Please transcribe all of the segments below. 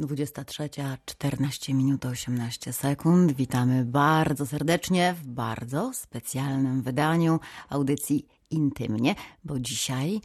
23.14 minut 18 sekund. Witamy bardzo serdecznie w bardzo specjalnym wydaniu audycji Intymnie, bo dzisiaj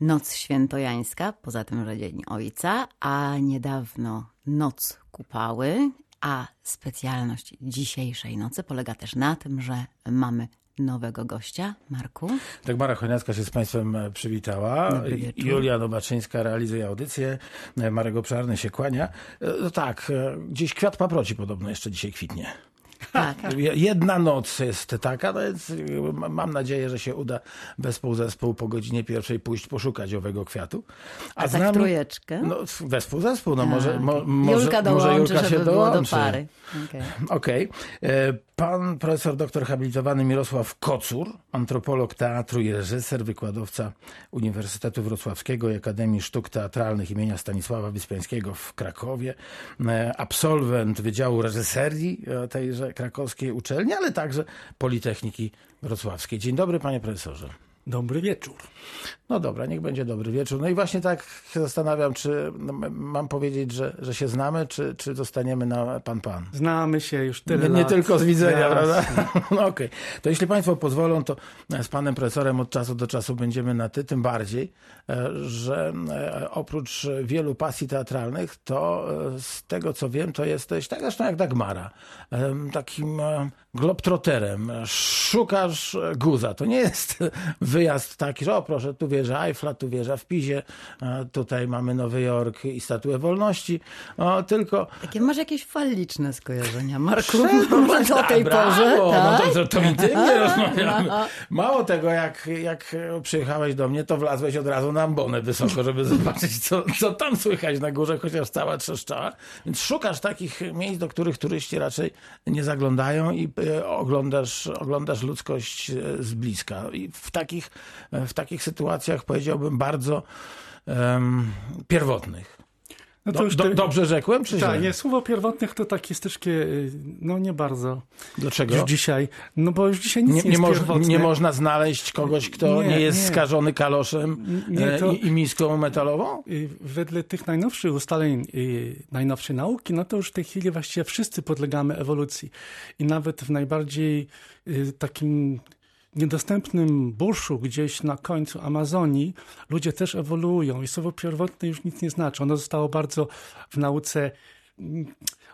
Noc Świętojańska, poza tym, że Dzień Ojca, a niedawno Noc Kupały, a specjalność dzisiejszej nocy polega też na tym, że mamy nowego gościa, Marku. Tak, Mara Choniacka się z Państwem e, przywitała. Julia Nowaczyńska realizuje audycję. E, Marek Obszarny się kłania. E, No tak, gdzieś kwiat paproci podobno jeszcze dzisiaj kwitnie. Tak. Je- Jedna noc jest taka, no więc ma- mam nadzieję, że się uda wespół zespół po godzinie pierwszej pójść poszukać owego kwiatu. A z tak nami- trójeczkę? No, wespół zespół, no może, A, mo, może, Julka może dołączy, Julka się było do dołączy. pary. Okej. Okej. E, Pan profesor doktor habilitowany Mirosław Kocur, antropolog teatru i reżyser, wykładowca Uniwersytetu Wrocławskiego i Akademii Sztuk Teatralnych imienia Stanisława Wyspiańskiego w Krakowie, e, absolwent Wydziału Reżyserii e, tejże krakowskiej uczelni, ale także Politechniki Wrocławskiej. Dzień dobry panie profesorze. Dobry wieczór. No dobra, niech będzie dobry wieczór. No i właśnie tak się zastanawiam, czy no, mam powiedzieć, że, że się znamy, czy, czy zostaniemy na pan pan. Znamy się już tyle Nie, nie tylko z widzenia, Jasne. prawda? No okej. To jeśli Państwo pozwolą, to z Panem Profesorem od czasu do czasu będziemy na ty, tym bardziej, e, że e, oprócz wielu pasji teatralnych, to e, z tego co wiem, to jesteś, tak zresztą jak Dagmara, takim e, globtroterem. Szukasz e, guza. To nie jest wyjazd taki, że o proszę, tu wieża Eiffla, tu wieża w Pizie, tutaj mamy Nowy Jork i Statuę Wolności, o, tylko Takie masz jakieś faliczne skojarzenia, Marku? Przepraszam, Do tej brawo, porze, No tak? to, to, to intymnie rozmawiamy. Mało tego, jak, jak przyjechałeś do mnie, to wlazłeś od razu na ambonę wysoko, żeby zobaczyć, co, co tam słychać na górze, chociaż cała trzeszczała. Więc szukasz takich miejsc, do których turyści raczej nie zaglądają i e, oglądasz, oglądasz ludzkość e, z bliska. I w takich, e, w takich sytuacjach powiedziałbym bardzo em, pierwotnych. No to Do, już do, dobrze rzekłem, czy Tak, nie, słowo pierwotnych to takie jest troszkę, y, no nie bardzo. Dlaczego? Już dzisiaj, no bo już dzisiaj nic Nie, nie, nie, jest moż, pierwotne. nie można znaleźć kogoś, kto nie, Nie, jest nie. skażony kaloszem e, to- i, i miską metalową? Y, Wedle tych najnowszych ustaleń y, najnowszej nauki, no to już w tej chwili właściwie wszyscy podlegamy ewolucji. I nawet w najbardziej y, takim niedostępnym buszu gdzieś na końcu Amazonii ludzie też ewoluują i słowo pierwotne już nic nie znaczy. Ono zostało bardzo w nauce mm,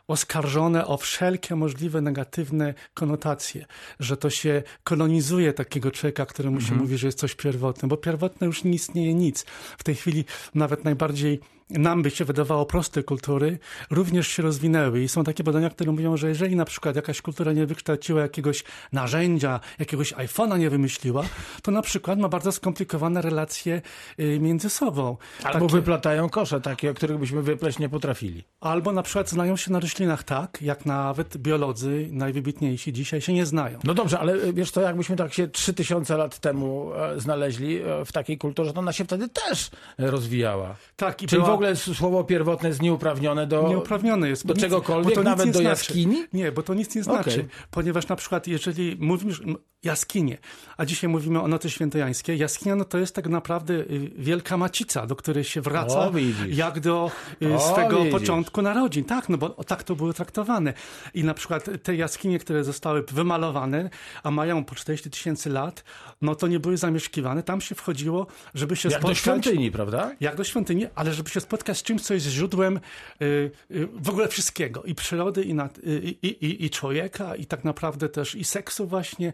oskarżone o wszelkie możliwe negatywne konotacje, że to się kolonizuje takiego człowieka, któremu się mówi, że jest coś pierwotne, bo pierwotne już nie istnieje nic. W tej chwili nawet najbardziej nam by się wydawało proste kultury również się rozwinęły i są takie badania, które mówią, że jeżeli na przykład jakaś kultura nie wykształciła jakiegoś narzędzia, jakiegoś iPhone'a nie wymyśliła, to na przykład ma bardzo skomplikowane relacje y, między sobą. Albo Takie- wyplatają kosze takie, o których byśmy wypleść nie potrafili. Albo na przykład znają się na roślinach tak, jak nawet biolodzy najwybitniejsi dzisiaj się nie znają. No dobrze, ale e, wiesz to, jakbyśmy tak się 3000 lat temu e, znaleźli e, w takiej kulturze, to ona się wtedy też rozwijała. Tak, i Czyli była- ogóle słowo pierwotne jest nieuprawnione do... Nieuprawnione jest. do nic- czegokolwiek, nawet do znaczy. jaskini? Nie, bo to nic nie znaczy. Okej. Ponieważ na przykład jeżeli mówisz m, jaskinie, a dzisiaj mówimy o nocy świętojańskiej, jaskinia no to jest tak naprawdę y, wielka macica, do której się wraca O, jak do y, O, swego widzisz. początku narodzin. Tak, no bo tak to było traktowane. I na przykład te jaskinie, które zostały wymalowane, a mają po 40 tysięcy lat, no to nie były zamieszkiwane. Tam się wchodziło, żeby się Jak do spotkać... świątyni, prawda? Jak do świątyni, ale żeby się spotkać z czymś, co jest źródłem y, y, w ogóle wszystkiego. I przyrody, i, nad, y, i, i, i człowieka, i tak naprawdę też i seksu właśnie.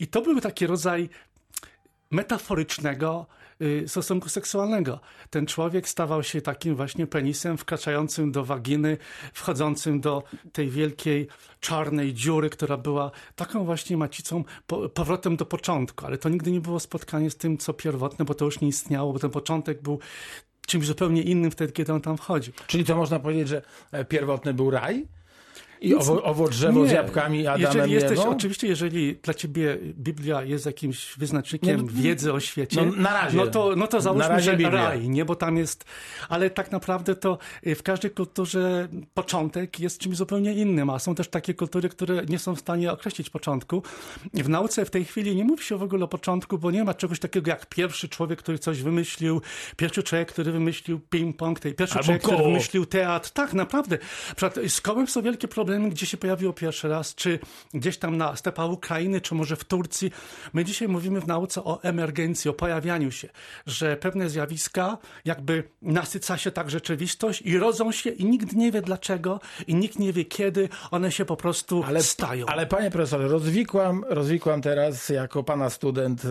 I to był taki rodzaj metaforycznego stosunku seksualnego. Ten człowiek stawał się takim właśnie penisem wkraczającym do waginy, wchodzącym do tej wielkiej czarnej dziury, która była taką właśnie macicą, po, powrotem do początku. Ale to nigdy nie było spotkanie z tym, co pierwotne, bo to już nie istniało, bo ten początek był czymś zupełnie innym wtedy, kiedy on tam wchodził. Czyli to można powiedzieć, że e, pierwotny był raj? I owo, owo drzewo z jabłkami Adamem jeżeli jesteś, Ewą? Oczywiście, jeżeli dla ciebie Biblia jest jakimś wyznacznikiem Nie, no, wiedzy o świecie, no, na razie. no to, no to załóżmy, że Biblia. raj, nie? Bo tam jest... Ale tak naprawdę to y, w każdej kulturze początek jest czymś zupełnie innym, a są też takie kultury, które nie są w stanie określić początku. W nauce w tej chwili nie mówi się w ogóle o początku, bo nie ma czegoś takiego jak pierwszy człowiek, który coś wymyślił, pierwszy człowiek, który wymyślił ping-pong, pierwszy Albo człowiek, który koło. wymyślił teatr. Tak, naprawdę. Z kołem są wielkie problemy, gdzie się pojawiło pierwszy raz, czy gdzieś tam na stepach Ukrainy, czy może w Turcji. My dzisiaj mówimy w nauce o emergencji, o pojawianiu się, że pewne zjawiska jakby nasyca się tak rzeczywistość i rodzą się i nikt nie wie dlaczego i nikt nie wie kiedy one się po prostu stają. Ale panie profesorze, rozwikłam, rozwikłam teraz jako pana student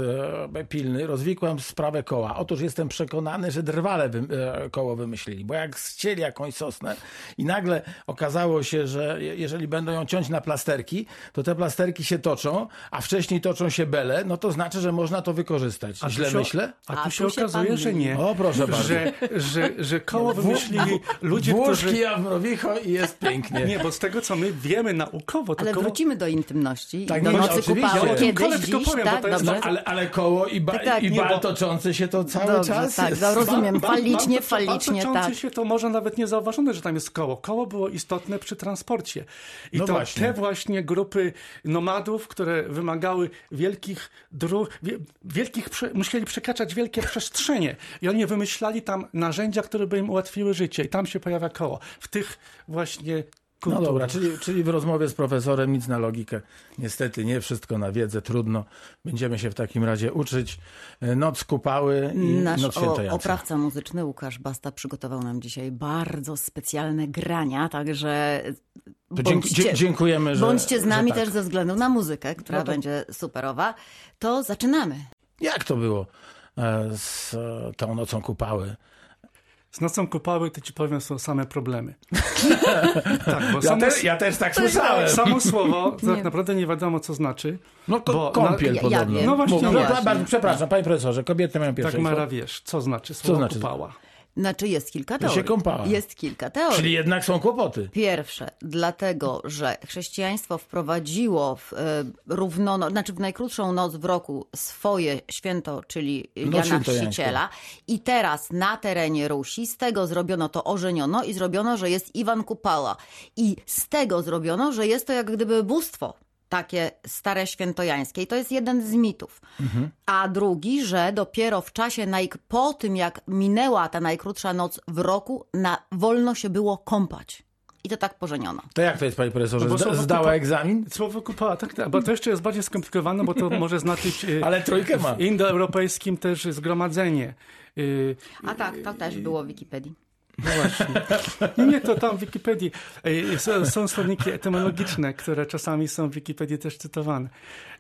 e, pilny, rozwikłam sprawę koła. Otóż jestem przekonany, że drwale wy, e, koło wymyślili, bo jak ścieli jakąś sosnę i nagle okazało się, że jeżeli będą ją ciąć na plasterki, to te plasterki się toczą, a wcześniej toczą się bele, no to znaczy, że można to wykorzystać. A Źle się- myślę? A tu A się tu się okazuje, pan że nie. O, proszę bardzo. Że, że, że koło wymyślili ludzie, Włóżki, którzy... a mrowicho i jest pięknie. Nie, bo z tego, co my wiemy naukowo, to Ale koło... wrócimy do intymności Tak, i do nie, nocy oczywiście. kupały Ja o tym kiedyś, kole tylko powiem, bo tak? to jest-? No, ale, ale koło i, ba, Tak, tak, i nie, bal bo- toczący się to cały Dobrze, czas tak, jest. za- rozumiem. Ba- ba- Falicznie, falicznie, tak. się to może nawet nie zauważone, że tam jest koło. Koło było istotne przy transporcie. I No to właśnie. te właśnie grupy nomadów, które wymagały wielkich dróg, wie, wielkich, musieli przekraczać wielkie przestrzenie. I oni wymyślali tam narzędzia, które by im ułatwiły życie. I tam się pojawia koło. W tych właśnie No dobra, czyli, czyli w rozmowie z profesorem nic na logikę. Niestety nie wszystko na wiedzę, trudno. Będziemy się w takim razie uczyć. Noc kupały i Nasz noc o, świętojąca. oprawca muzyczny Łukasz Basta przygotował nam dzisiaj bardzo specjalne grania, także dzie- dziękujemy, że- bądźcie z nami tak. też ze względu na muzykę, która No to- będzie superowa. To zaczynamy. Jak to było e, z e, tą nocą kupały? Z nocą kupały, to ci powiem, są same problemy. tak, bo Ja, samo, te, ja też tak słyszałem. samo słowo tak naprawdę nie wiadomo, co znaczy. No bo kąpiel ja- ja podobno. No właśnie, Mów- no no, właśnie. bardzo przepraszam, panie profesorze, kobiety mają Tak, pierwszeństwo. Mara, wiesz, co znaczy słowo znaczy? kupała. Znaczy jest kilka się teorii. kąpała. Jest kilka teorii. Czyli jednak są kłopoty. Pierwsze, dlatego, że chrześcijaństwo wprowadziło w, e, równono, znaczy w najkrótszą noc w roku swoje święto, czyli Jana świętojańską. Chrzciciela. I teraz na terenie Rusi z tego zrobiono to ożeniono i zrobiono, że jest Iwan Kupala. I z tego zrobiono, że jest to jak gdyby bóstwo. Takie stare świętojańskie. I to jest jeden z mitów. A drugi, że dopiero w czasie, naj... po tym jak minęła ta najkrótsza noc w roku, na wolno się było kąpać. I to tak pożeniono. To jak to jest, panie profesorze? No Zda, zdała kupa- egzamin? Słowo kupała, tak, tak, bo to jeszcze jest bardziej skomplikowane, bo to może znaczyć e, Ale trójkę ma. w indoeuropejskim też zgromadzenie. E, A tak, to też było w Wikipedii. No właśnie. Nie, nie, to tam w Wikipedii są, są słowniki etymologiczne, które czasami są w Wikipedii też cytowane.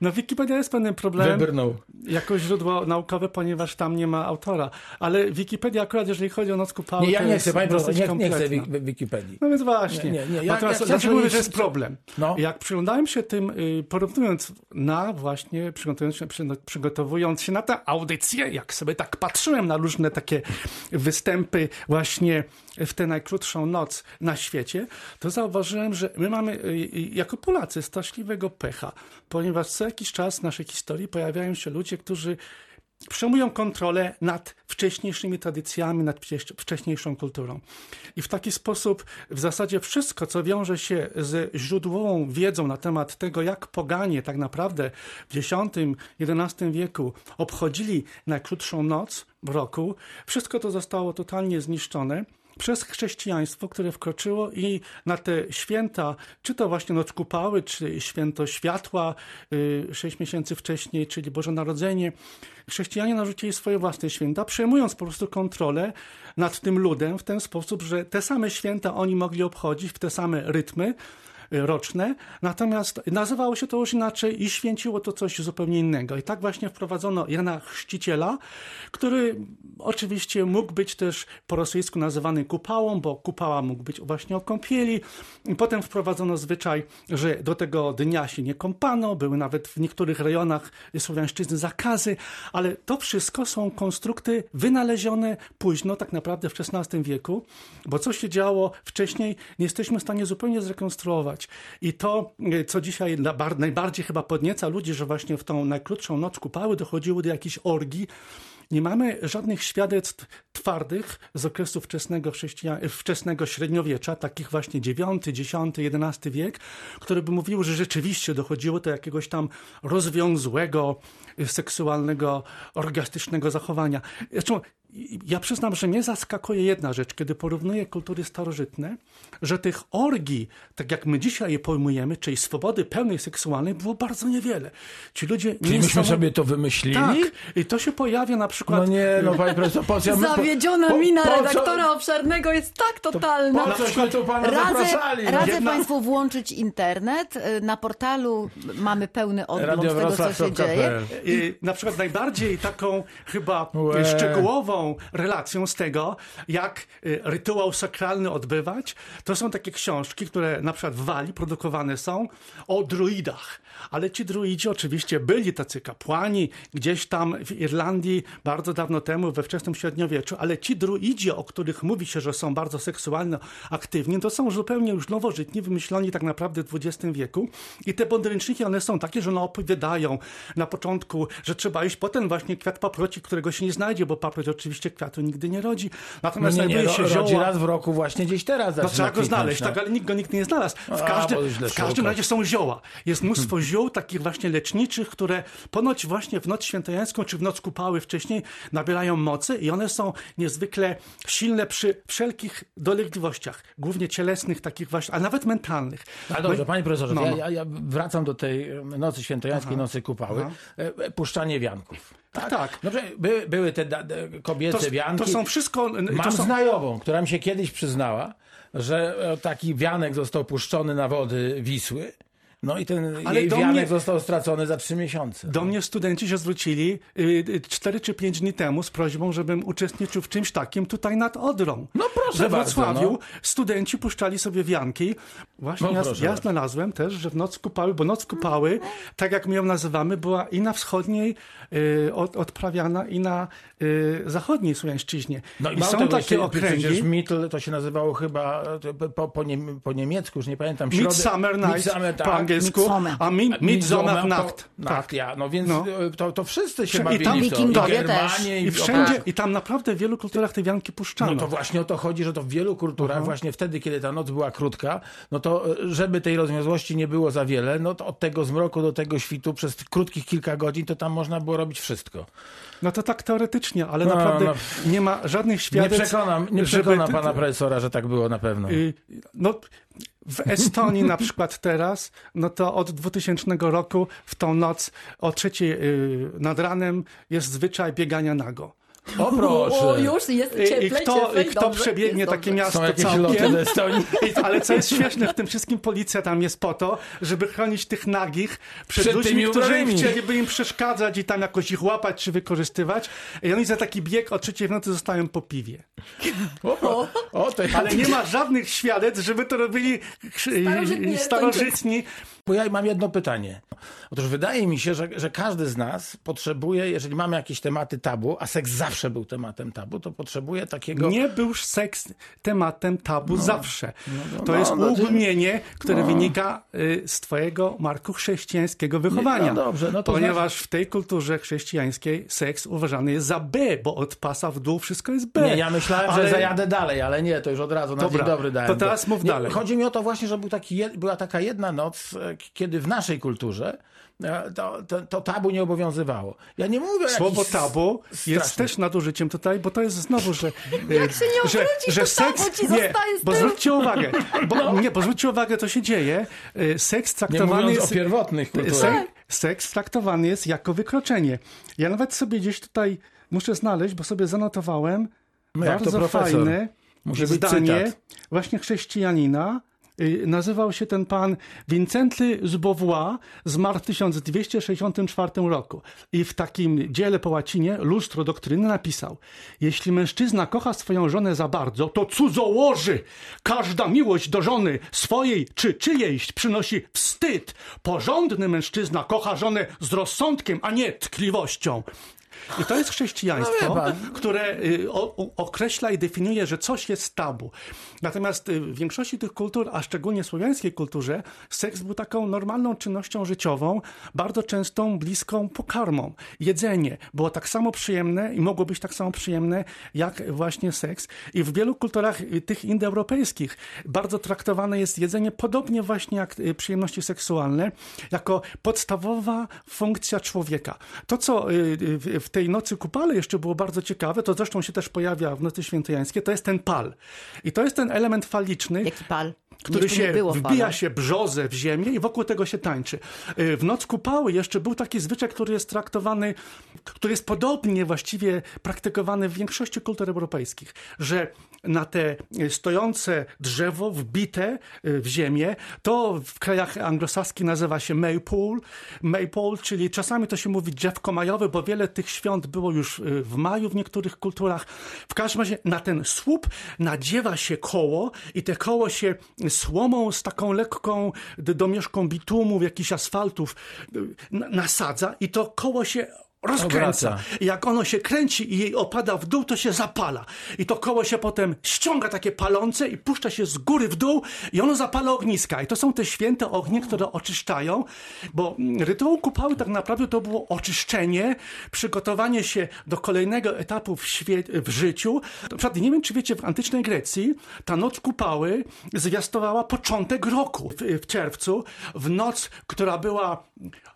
No Wikipedia jest pewnym problemem Wybrnął. jako źródło naukowe, ponieważ tam nie ma autora. Ale Wikipedia akurat, jeżeli chodzi o noc kupały, Nie, ja nie chcę, panie dosyć nie, nie chcę Wikipedii. No więc właśnie. Nie, nie, nie. Ja- Natomiast ja- ja- mówię, że jest problem? No. Jak przyglądałem się tym, y, porównując na właśnie, przygotowując się, przy- przygotowując się na tę audycję, jak sobie tak patrzyłem na różne takie występy właśnie w tę najkrótszą noc na świecie, to zauważyłem, że my mamy y, y, jako Polacy straszliwego pecha, ponieważ co jakiś czas w naszej historii pojawiają się ludzie, którzy przejmują kontrolę nad wcześniejszymi tradycjami, nad wcześ- wcześniejszą kulturą. I w taki sposób w zasadzie wszystko, co wiąże się ze źródłową wiedzą na temat tego, jak poganie tak naprawdę w X-XI wieku obchodzili najkrótszą noc w roku, wszystko to zostało totalnie zniszczone przez chrześcijaństwo, które wkroczyło i na te święta, czy to właśnie Noc Kupały, czy Święto Światła, y, sześć miesięcy wcześniej, czyli Boże Narodzenie, chrześcijanie narzucili swoje własne święta, przejmując po prostu kontrolę nad tym ludem w ten sposób, że te same święta oni mogli obchodzić w te same rytmy, roczne, natomiast nazywało się to już inaczej i święciło to coś zupełnie innego. I tak właśnie wprowadzono Jana Chrzciciela, który oczywiście mógł być też po rosyjsku nazywany kupałą, bo kupała mógł być właśnie o kąpieli. Potem wprowadzono zwyczaj, że do tego dnia się nie kąpano, były nawet w niektórych rejonach słowiańszczyzny zakazy, ale to wszystko są konstrukty wynalezione późno, tak naprawdę w XVI wieku, bo co się działo wcześniej, nie jesteśmy w stanie zupełnie zrekonstruować. I to, y, co dzisiaj najbardziej chyba podnieca ludzi, że właśnie w tą najkrótszą noc kupały dochodziło do jakichś orgii, nie mamy żadnych świadectw twardych z okresu wczesnego, wczesnego średniowiecza, takich właśnie IX, X, XI wiek, które by mówiły, że rzeczywiście dochodziło do jakiegoś tam rozwiązłego, seksualnego, orgastycznego zachowania. Zresztą ja przyznam, że mnie zaskakuje jedna rzecz, kiedy porównuję kultury starożytne, że tych orgii, tak jak my dzisiaj je pojmujemy, czyli swobody pełnej seksualnej, było bardzo niewiele. Ci ludzie Czyli myśmy sobie to wymyślili? Tak, i to się pojawia na przykład... No nie, no panie profesor, po co... Zawiedziona po, mina po co- redaktora obszarnego jest tak totalna. Po cośmy tu pana Radzę, zapraszali? radzę Jedna- Państwu włączyć internet. Y, Na portalu mamy pełny ogląd tego, co się dzieje. I na przykład najbardziej taką chyba Łe. szczegółową relacją z tego, jak y, rytuał sakralny odbywać, to są takie książki, które na przykład w Walii produkowane są o druidach. Ale ci druidzi oczywiście byli tacy kapłani gdzieś tam w Irlandii bardzo dawno temu, we wczesnym średniowieczu, ale ci druidzi, o których mówi się, że są bardzo seksualnie aktywni, to są zupełnie już nowożytni, wymyśloni tak naprawdę w XX wieku. I te podręczniki, one są takie, że one opowiadają na początku, że trzeba iść potem właśnie kwiat paproci, którego się nie znajdzie, bo paproć oczywiście kwiatu nigdy nie rodzi. No Natomiast nie, nie, znajduje ro, się rodzi zioła... raz w roku właśnie gdzieś teraz No trzeba go znaleźć, no. tak, ale nikt go nikt nie znalazł. W, A, każdy, źle w każdym razie są zioła. Jest mnóstwo ziół, takich właśnie leczniczych, które ponoć właśnie w noc świętojańską czy w noc kupały wcześniej nabierają mocy i one są niezwykle silne przy wszelkich dolegliwościach, głównie cielesnych, takich właśnie, a nawet mentalnych. Ale dobrze, panie profesorze, No, ja, no. ja, ja wracam do tej e, nocy świętojańskiej, nocy kupały, Aha. e, e, puszczanie wianków. Tak, tak. Dobrze, by, były te da, kobiece To, wianki. to są wszystko... Mam są, znajomą, która mi się kiedyś przyznała, że e, taki wianek został puszczony na wody Wisły. No i ten Ale jej wianek mnie- został stracony za trzy miesiące. Do mnie studenci się zwrócili y, y, 4 czy 5 dni temu z prośbą, żebym uczestniczył w czymś takim tutaj nad Odrą. No proszę We Wrocławiu no. studenci puszczali sobie wianki. Właśnie No ja, ja znalazłem też, że w noc kupały, bo noc kupały, tak jak my ją nazywamy, była i na wschodniej y, od, odprawiana i na zachodniej Słowiańszczyźnie. No i, I mało są tego, takie jeszcze Przecież okręgi. Mittel to się nazywało chyba po, po, niem, po niemiecku, już nie pamiętam. środę- Midsummer Night Midsummer, tak. po angielsku, Midsummer. a mi, Midsummer Nacht. Nacht, Tak. ja. No więc No. e, to, to wszyscy się I bawili tam w to. Wikingowie I Germanie, I i wszędzie, tak. i tam naprawdę w wielu kulturach te wianki puszczano. No to właśnie o to chodzi, że to w wielu kulturach, właśnie wtedy, kiedy ta noc była krótka, no to e, żeby tej rozwiązłości nie było za wiele, no to od tego zmroku do tego świtu przez krótkich kilka godzin, to tam można było robić wszystko. No to tak teoretycznie, ale No, naprawdę no. nie ma żadnych Nie świadectw. przekonam, nie żeby przekona ty- pana profesora, że tak było na pewno. Y, No, w Estonii na przykład teraz, no to od 2000 roku w tą noc o trzeciej y, nad ranem jest zwyczaj biegania nago. O proszę. O, już jest cieplej, i kto, cieplej, i kto dobrze, przebiegnie takie dobrze. miasto Są jakieś loty całkiem, Estonii? Ale co jest śmieszne w tym wszystkim, policja tam jest po to, żeby chronić tych nagich przed, Przed ludźmi, którzy ubranymi. chcieliby im przeszkadzać i tam jakoś ich łapać czy wykorzystywać. I oni za taki bieg o trzeciej w nocy zostają po piwie. O, o, Ale nie ma żadnych świadectw, żeby to robili Starożytni starożytni. Bo ja mam jedno pytanie. Otóż wydaje mi się, że, że każdy z nas potrzebuje, jeżeli mamy jakieś tematy tabu, a seks zawsze był tematem tabu, to potrzebuje takiego... Nie był seks tematem tabu zawsze. to no, jest no, uogólnienie, które wynika y, z twojego, Marku, chrześcijańskiego wychowania. no dobrze, no to Ponieważ w tej kulturze chrześcijańskiej seks uważany jest za B, bo od pasa w dół wszystko jest B. Nie, ja myślałem, Ale- że zajadę dalej, ale nie, to już od razu na Dobra, dzień dobry dałem. to teraz mów nie, dalej. Chodzi mi o to właśnie, że był taki, była taka jedna noc, e, kiedy w naszej kulturze to, to, to tabu nie obowiązywało. Ja nie mówię Słowo tabu jest też nadużyciem tutaj, bo to jest znowu, że... Jak się nie że, obróci, że to seks, tabu ci nie, bo zwróćcie uwagę, bo, nie, bo zwróćcie uwagę, to się dzieje. Y, Seks Nie traktowany jest... o pierwotnych kulturach. Sek, seks traktowany jest jako wykroczenie. Ja nawet sobie gdzieś tutaj muszę znaleźć, bo sobie zanotowałem No bardzo fajne zdanie cytat. właśnie chrześcijanina. Y, Nazywał się ten pan Wincenty z Beauvoir, zmarł w 1264 roku. I w takim dziele po łacinie, Lustro doktryny, napisał Jeśli mężczyzna kocha swoją żonę za bardzo, to cudzołoży. Każda miłość do żony swojej czy czyjejś przynosi wstyd. Porządny mężczyzna kocha żonę z rozsądkiem, a nie tkliwością. I to jest chrześcijaństwo, No które y, określa i definiuje, że coś jest tabu. Natomiast y, w większości tych kultur, a szczególnie w słowiańskiej kulturze, seks był taką normalną czynnością życiową, bardzo częstą, bliską pokarmą. Jedzenie było tak samo przyjemne i mogło być tak samo przyjemne, jak właśnie seks. I w wielu kulturach y, tych indoeuropejskich bardzo traktowane jest jedzenie podobnie właśnie jak przyjemności seksualne, jako podstawowa funkcja człowieka. To, co w- w tej nocy kupale jeszcze było bardzo ciekawe, to zresztą się też pojawia w nocy świętojańskiej, to jest ten pal. I to jest ten element faliczny, Jaki pal? Który się było wbija się brzozę w ziemię i wokół tego się tańczy. Y, W noc kupały jeszcze był taki zwyczaj, który jest traktowany, który jest podobnie właściwie praktykowany w większości kultur europejskich, że na te y, stojące drzewo wbite y, w ziemię, to w krajach anglosaskich nazywa się maypole, maypole, czyli czasami to się mówi drzewko majowe, bo wiele tych świąt było już w maju w niektórych kulturach. W każdym razie na ten słup nadziewa się koło i te koło się słomą z taką lekką domieszką bitumu, jakichś asfaltów y, na- nasadza i to koło się rozkręca. Obraca. Jak ono się kręci i jej opada w dół, to się zapala. I to koło się potem ściąga takie palące i puszcza się z góry w dół i ono zapala ogniska. I to są te święte ognie, które oczyszczają, bo mm, rytuał kupały tak naprawdę to było oczyszczenie, przygotowanie się do kolejnego etapu w, świe- w życiu. Na przykład, nie wiem, czy wiecie, w antycznej Grecji ta noc kupały zwiastowała początek roku w, w czerwcu, w noc, która była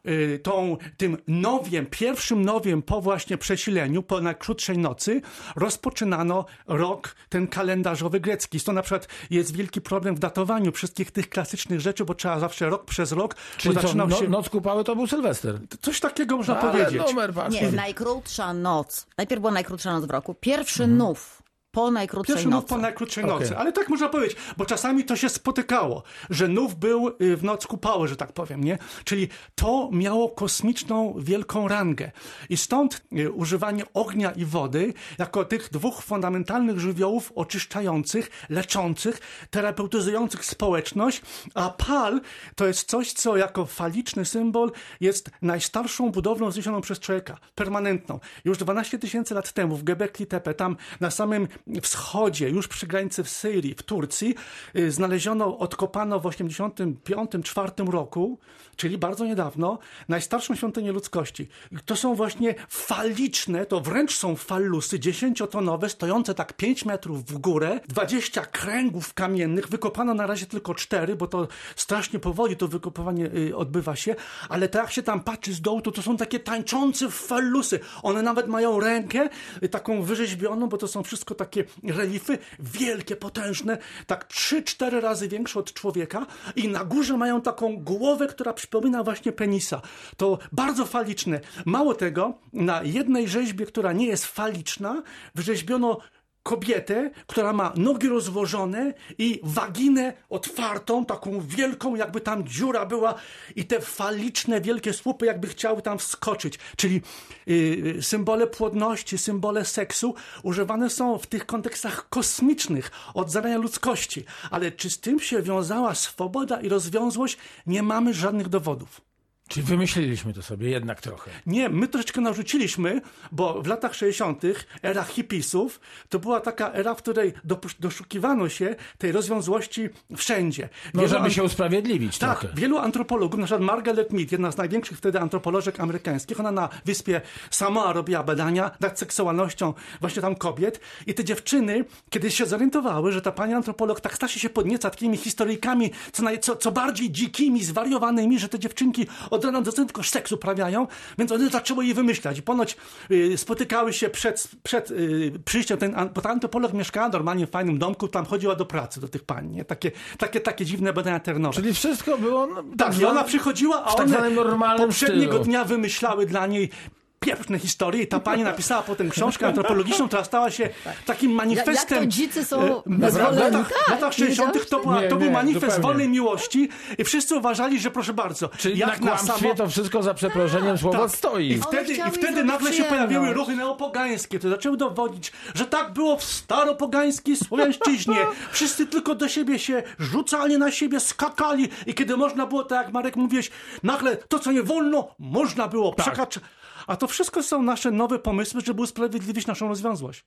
y, tą, tym nowiem, pierwszym nowiem po właśnie przesileniu, po najkrótszej nocy, rozpoczynano rok, ten kalendarzowy grecki. Stąd na przykład jest wielki problem w datowaniu wszystkich tych klasycznych rzeczy, bo trzeba zawsze rok przez rok, Czyli bo co, zaczynał no, się... noc kupały to był Sylwester. Coś takiego można Ale powiedzieć. numer. Nie, najkrótsza noc. Najpierw była najkrótsza noc w roku. Pierwszy nów po najkrótszej Pierwszy nocy. nów po najkrótszej Okej. nocy. Ale tak można powiedzieć, bo czasami to się spotykało, że nów był y, w noc kupały, że tak powiem, nie? Czyli to miało kosmiczną, wielką rangę. I stąd y, używanie ognia i wody jako tych dwóch fundamentalnych żywiołów oczyszczających, leczących, terapeutyzujących społeczność, a pal to jest coś, co jako faliczny symbol jest najstarszą budowlą zniesioną przez człowieka, permanentną. Już 12 tysięcy lat temu w Göbekli Tepe, tam na samym wschodzie, już przy granicy w Syrii, w Turcji, y, znaleziono, odkopano w 85-4 roku, czyli bardzo niedawno, najstarszą świątynię ludzkości. To są właśnie faliczne, to wręcz są fallusy, 10-tonowe, stojące tak 5 metrów w górę, 20 kręgów kamiennych, wykopano na razie tylko 4, bo to strasznie powoli to wykopywanie y, odbywa się, ale tak się tam patrzy z dołu, to to są takie tańczące fallusy. One nawet mają rękę y, taką wyrzeźbioną, bo to są wszystko takie relify, wielkie, potężne, tak 3-4 razy większe od człowieka i na górze mają taką głowę, która przypomina właśnie penisa. To bardzo faliczne. Mało tego, na jednej rzeźbie, która nie jest faliczna, wyrzeźbiono kobietę, która ma nogi rozłożone i waginę otwartą, taką wielką, jakby tam dziura była i te faliczne, wielkie słupy jakby chciały tam wskoczyć. Czyli yy, symbole płodności, symbole seksu używane są w tych kontekstach kosmicznych od zarania ludzkości. Ale czy z tym się wiązała swoboda i rozwiązłość? Nie mamy żadnych dowodów. Czyli wymyśliliśmy to sobie jednak trochę. Nie, my troszeczkę narzuciliśmy, bo w latach 60. era hipisów to była taka era, w której doszukiwano się tej rozwiązłości wszędzie. No, Wielu żeby an- się usprawiedliwić tak, trochę. wielu antropologów, na przykład Margaret Mead, jedna z największych wtedy antropolożek amerykańskich, ona na wyspie Samoa robiła badania nad seksualnością właśnie tam kobiet i te dziewczyny, kiedy się zorientowały, że ta pani antropolog tak strasznie się podnieca takimi historyjkami, co, naj, co, co bardziej dzikimi, zwariowanymi, że te dziewczynki od rana do tylko seks uprawiają, więc one zaczęły je wymyślać i ponoć y, spotykały się przed, przed y, przyjściem, ten, bo ta antropolog mieszkała normalnie w fajnym domku, tam chodziła do pracy do tych pań, nie? Takie, takie, takie dziwne badania terenowe. Czyli wszystko było... No, Tak, i ona przychodziła, a tak one normalnym poprzedniego stylu. dnia wymyślały dla niej pieprzne historie i ta pani napisała potem książkę antropologiczną, która stała się takim manifestem... Jak to dzicy są bezwolni. W latach, Tak, w latach nie 60. to, wiedziałeś była, Nie, to był nie, manifest zupełnie. wolnej miłości i wszyscy uważali, że proszę bardzo, Czyli jak na na samo... to wszystko za przeproszeniem słowo Tak. stoi. I wtedy, I wtedy nagle się pojawiły ruchy neopogańskie, które zaczęły dowodzić, że tak było w staropogańskiej Słowiańszczyźnie. Wszyscy tylko do siebie się rzucali na siebie, skakali i kiedy można było, tak jak Marek mówiłeś, nagle to, co nie wolno, można było Tak. przekraczać. A to wszystko są nasze nowe pomysły, żeby usprawiedliwić naszą rozwiązłość.